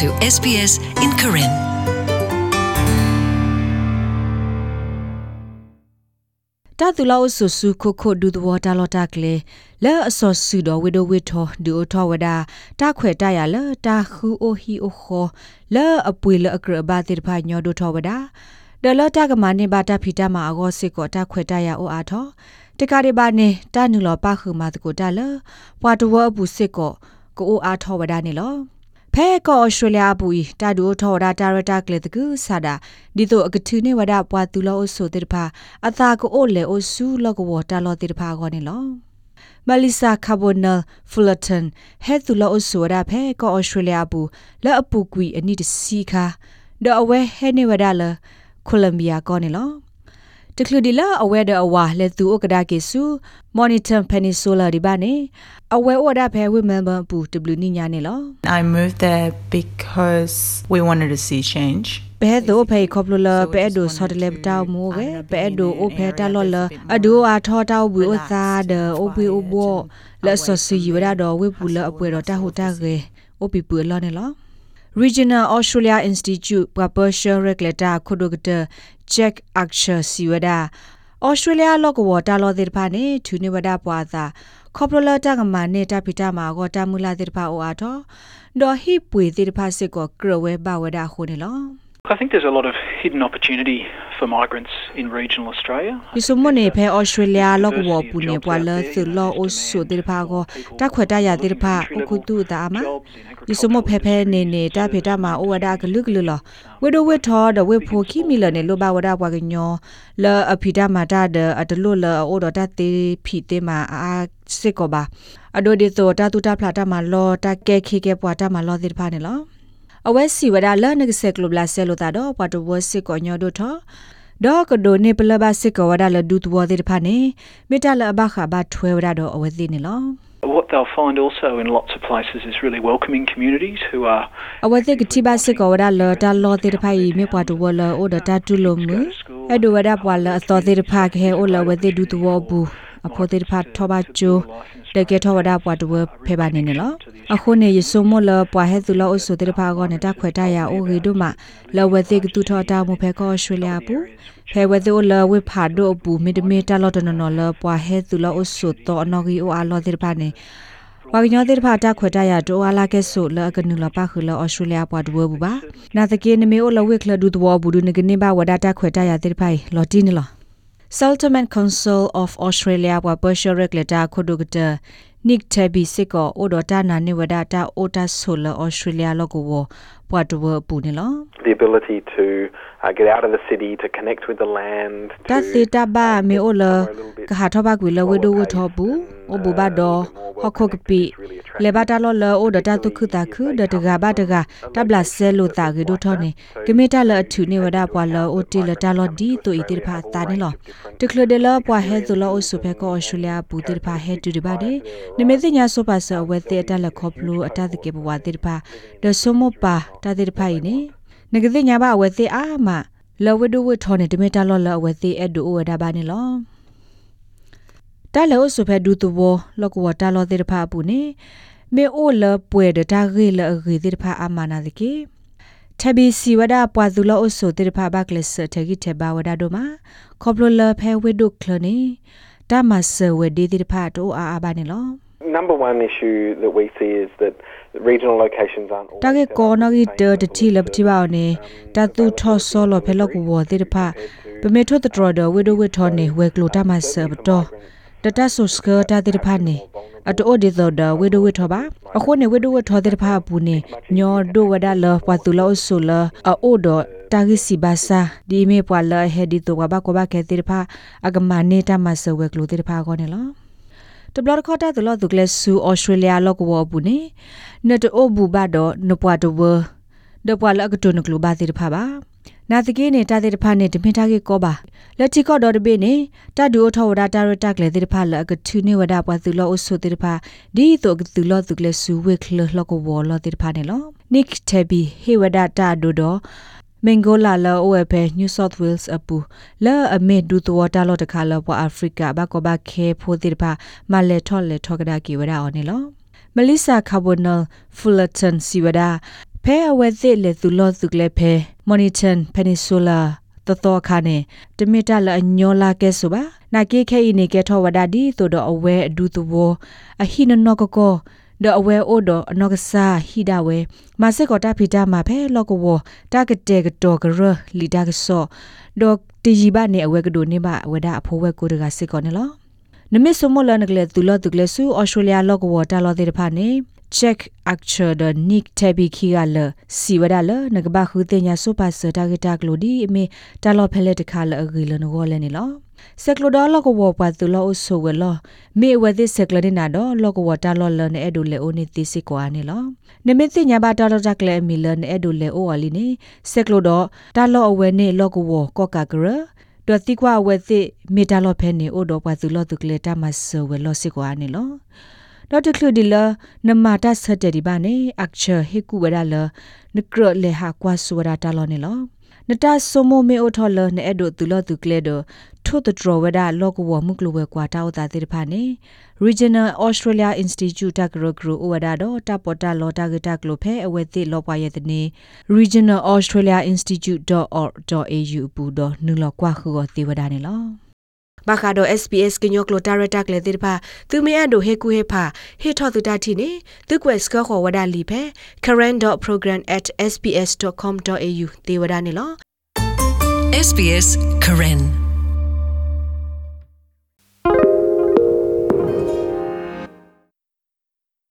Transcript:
to SBS in Karen. တာတူလောဆူဆူခိုခိုဒူဒဝတာလောတာကလေလဲအစောဆူတော်ဝိဒဝိထောဒူအထောဝဒါတာခွေတရလဲတာခူအိုဟီအိုခောလဲအပွေလဲအကရဘာတိဖာညောဒူထောဝဒါဒလတာကမနေဘာတာဖီတာမာအဂောစစ်ကောတာခွေတရအိုအားထောတကားဒီဘာနေတာနူလောပါခုမာတကိုတာလဲပွာတဝအပူစစ်ကောကိုအိုအားထောဝဒါနေလော ဖဲကောဩစတြေးလျပူတာဒူထော်ဒါတာရတာကလေတကူဆာဒါဒီတော့အကထုနေဝဒပွားတူလောဆိုတေတဖာအသာကိုအိုလေအိုဆူလောကဝတာလောတေတဖာကောနေလောမလီဆာကာဘိုနယ်ဖူလတန်ဟဲတူလောအဆိုဒါဖဲကောဩစတြေးလျပူလက်အပူကွီအနိတစီခါဒေအဝဲဟဲနေဝဒလကိုလံဘီယာကောနေလော တကလူဒီလာအဝဲဒအဝါလက်သူဩကဒါကေဆူမော်နီတန်ပနီဆိုလာဒီဘာနေအဝဲဩဒါဖဲဝိမန်ဘပူတဘလူနိညာနေလော I moved there because we wanted to see change. ဘဲတော့ဖေခေါပလလဘဲဒိုဆော်တလေတောက်မိုးပဲဘဲဒိုအိုဖဲတလော်လအဒိုအားထောတောက်ဘူးဥသာဒအိုဘီအိုဘောလက်ဆော်စီယူရတော့ဝိပူလအပွဲတော့တဟိုတကေအိုပီပူလောနေလော Regional Australia Institute Publisher Regulator Khodogata Jack Archer Siwada Australia လောကဝတာလောတဲ့ဖာနေသူနေဝဒပွားသာခေါပလလတကမနေတာပိတာမာဂောတမူလာတဲ့ဖာအိုအားတော့ ဒေါ်ဟိပွေတဲ့ဖာစစ်ကိုကရဝဲဘဝဒခုနေလော I think there's a lot of hidden opportunity for migrants in regional Australia. ဒီစမနေဖဲဩစတြေးလျလောက်ဝပူနေပွာလသလောအိုဆိုတေဖာကိုတခွတ်တရတေဖာအခုတူတာမဒီစမဖဲဖဲနေနေတာဖေတာမှာဩဝဒကလုကလုလဝေဒဝေထောဒဝေဖိုခိမီလနေလောဘဝဒပွာကညောလအဖီတာမာတာဒအတလုလဩဒတတေဖီတေမာ အာစစ်ကောပါအဒိုဒီသောတာတူတာဖလာတာမှာလောတာကဲခိကေပွာတာမှာလောတေဖာနေလောအဝဲစီဝဒလနကဆက်ကလဘလာဆဲလိုတာတော့ပတ်တဝစစ်ကောညောဒိုထောဒေါကဒိုနေပလဘစစ်ကောဝဒါလဒူတဝသေးတဖာနေမိတလအဘခဘာထွဲဝဒါတော့အဝဲသိနေလော What they'll find also in lots of places is really welcoming communities who are အဝဲသိကတိပါစစ်ကောဝဒါလတာလောသေးတဖာဤမြေပွားတဝလအိုဒတာတူလုံးမူအဲ့ဒိုဝဒါပွာလအတော်သေးတဖာခဲအိုလဝဲသိဒူတဝဘူးအဖို့သေး တဖာထောပါကျိုတကယ်ထောဝဒါပွားတဝဖဲပါနေနေလောအခုနေရစုမလပွားဟဲသူလောအဆုတေတဖာကောနေတာခွေတရအိုဂီဒုမလဝသိကတူထောတာမူဖဲကောရွှေလျာပူဖဲဝသိုလဝိဖာဒိုပူမီဒမီတာလောတနနလပွားဟဲသူလောအဆုတောအနော်ဂီအိုအာလောတေတဖာနေဝါကညောတေတဖာတာခွေတရတိုအာလာကဲဆိုလကနုလပါခလဩစတြေးလျပွားဒဝဘူးပါနာတကေနမေအိုလဝိခလဒူဒဝဘူးဒုနကနေပါဝဒတာခွေတရတေတဖိုင်လော်တီနလော Settlement Council of Australia wa Berkshire Regulator Khodogata Nick Tabby Sikko Odota na ne wada ta Ota Solar Australia logo wo pwatwo pu ne lo the ability to uh, get out of the city, to connect with the land. ta to te ta ba me o la somewhere a little bit ka ha tho ba gwi la we do wo tho bu o bu ba do ho kho k pi le ba ta lo la o da ta tu khu ta khu da da ga ba da ga ta bla se lo ta ge do tho ne ke me ta la thu ne wada pwa la o ti la ta lo di to i ti pha ta ne lo te khlo de la pwa he zo lo o su phe ko australia bu ti pha he tu de ba de ne me ti nya so pa sa we te ta la kho plu ata de ke bwa ti pha de so mo pa ta ti pha i ne ne ke ti nya ba we ti a ma လဝဒဝထောနေတမေတာလောလဝသိအဒူဝဒါဘာနေလော တာလောဆုဖဲဒူတဝလောကဝတာလောသေတဖာပူနေမေအိုလပွဲဒတာဂေလအဂေသေတဖာအမနာတကေထဘီစီဝဒပွာသူလောအဆုသေတဖာဘကလစထဂိထဘာဝဒါဒိုမာခေါပလလဖဲဝေဒုကလနေတာမဆဝဒေသေတဖာတိုအာအာဘာနေလော Number one issue that we see is that regional locations aren't always တာကေကောနဂီတတတိလပတိပါနေတာသူထောဆောလောဖဲလောကဝသေတဖာပမေထောတတော်ဒဝေဒဝေထောနေဝဲကလိုတာမဆဘတော် တတဆုစကတာတိဖာနေအတိုဒီသောဒဝေဒဝေထောပါအခုနေဝေဒဝေထောတိဖာပူနေညောဒိုဝဒါလပတူလောဆူလအိုဒတာဂီစီဘာစာဒီမေပွာလဟေဒီတိုဘာကဘာကေတိဖာအကမနေတာမဆဝဲကလိုတိဖာကောနေလောတဘလခေါ်တာတလို့သူကလဆူဩစတြေးလျလောက်ကောဘူးနေနတ်အိုဘူဘာတော့နပွားတော့ဒပွာလကတုနကလိုဘာတိဖာပါ နာတကေနေတာတေတဖာနေတမင်ထားကေကောပါလက်တီကော့ဒေါ်တဘေနေတာဒူအထောဝဒတာရတက်လေတေတဖာလကထုနေဝဒပွားသူလောအဆုတေတဖာဒီတော့သူလောသူကလဆူဝေခလလောကဝလောတေတဖာနေလောနိကတေဘီဟေဝဒတာဒူတော့မင်ဂိုလာလောအဝဲပဲ New South Wales အပူလာအမေဒူတောတာလောတခါလောပေါ်အာဖရိကဘကောဘခဲဖိုတိပါမလဲထော်လဲထော်ကဒါကီဝဒါအော်နေလောမလီဆာကာဘိုနယ် ဖူလတန်စီဝဒါဖဲအဝဲသစ်လေသူလောသူကလေဖဲ Monitor Peninsula တတော်ခါနေတမီတာလအညောလာကဲဆိုပါနာကေခဲဤနေကဲထောဝဒါဒီတိုတော့အဝဲအဒူတဘောအဟိနနောကကောဒအဝဲအိုဒအနောကဆာဟိဒဝဲမစကောတာဖီတာမှာဖဲလောကဝတာကတဲ့ကတော့ကရလီတာကဆောဒေါ်တီဂျီဘာနေအဝဲကဒိုနေပါဝဒါအဖိုးဝဲကိုတကစစ်ကောနေလော နမစ်စမလနကလေသူလတုကလေဆူအော်စတြေးလျလောကဝတာလောတဲ့ဖာနေ check acture the nick tabi khigala siwada la nagba khu te nya so pa sa target ta glodi me ta lo phele ta kha la agi lo no go le ni lo seklo do lo ko wo pa tu lo so we lo me we this seklo ni na do lo ko wa ta lo lo ne edu le o ni ti si ko ani lo ne me ti nya ba ta lo ta kle mi lo ne edu le o ali ni seklo do ta lo awe ne lo ko wo ko ka gra တော်တိကွာဝဲသိမေတာလောဖဲနေအိုတော့ပွားသူလောသူကလေတာမဆဝဲလောစစ်ကွာနေလောဒေါက်တာကလူဒီလာနမတာဆတ်တယ်ဒီပါနေအခချာဟေကူဝရလာနကရလေဟာကွာဆူရတာလောနေလောနတာဆိုမိုမေအိုထော်လနေအဲ့ဒိုသူလောသူကလေဒို ထို့တဒရဝဒလောကဝမှုကလဝဲကွာတာဝတာတိတဖာနေ Regional Australia Institute တကရဂရဝဒါတော့တပတာလောတာဂတာကလိုဖဲအဝဲတိလောပွားရဲ့တနေ Regional Australia Institute.org.au ပူတော့နူလောကွာခုောတိဝဒါနေလောဘာခါဒို SPS ကညိုကလိုတာရတက်လေတိဖာသူမေအဒိုဟေကူဟေဖာဟေထောသူတာတီနေသူကွယ်စကခေါ်ဝဒါလီဖဲ current.program@sps.com.au တေဝဒါနေလော SBS Karen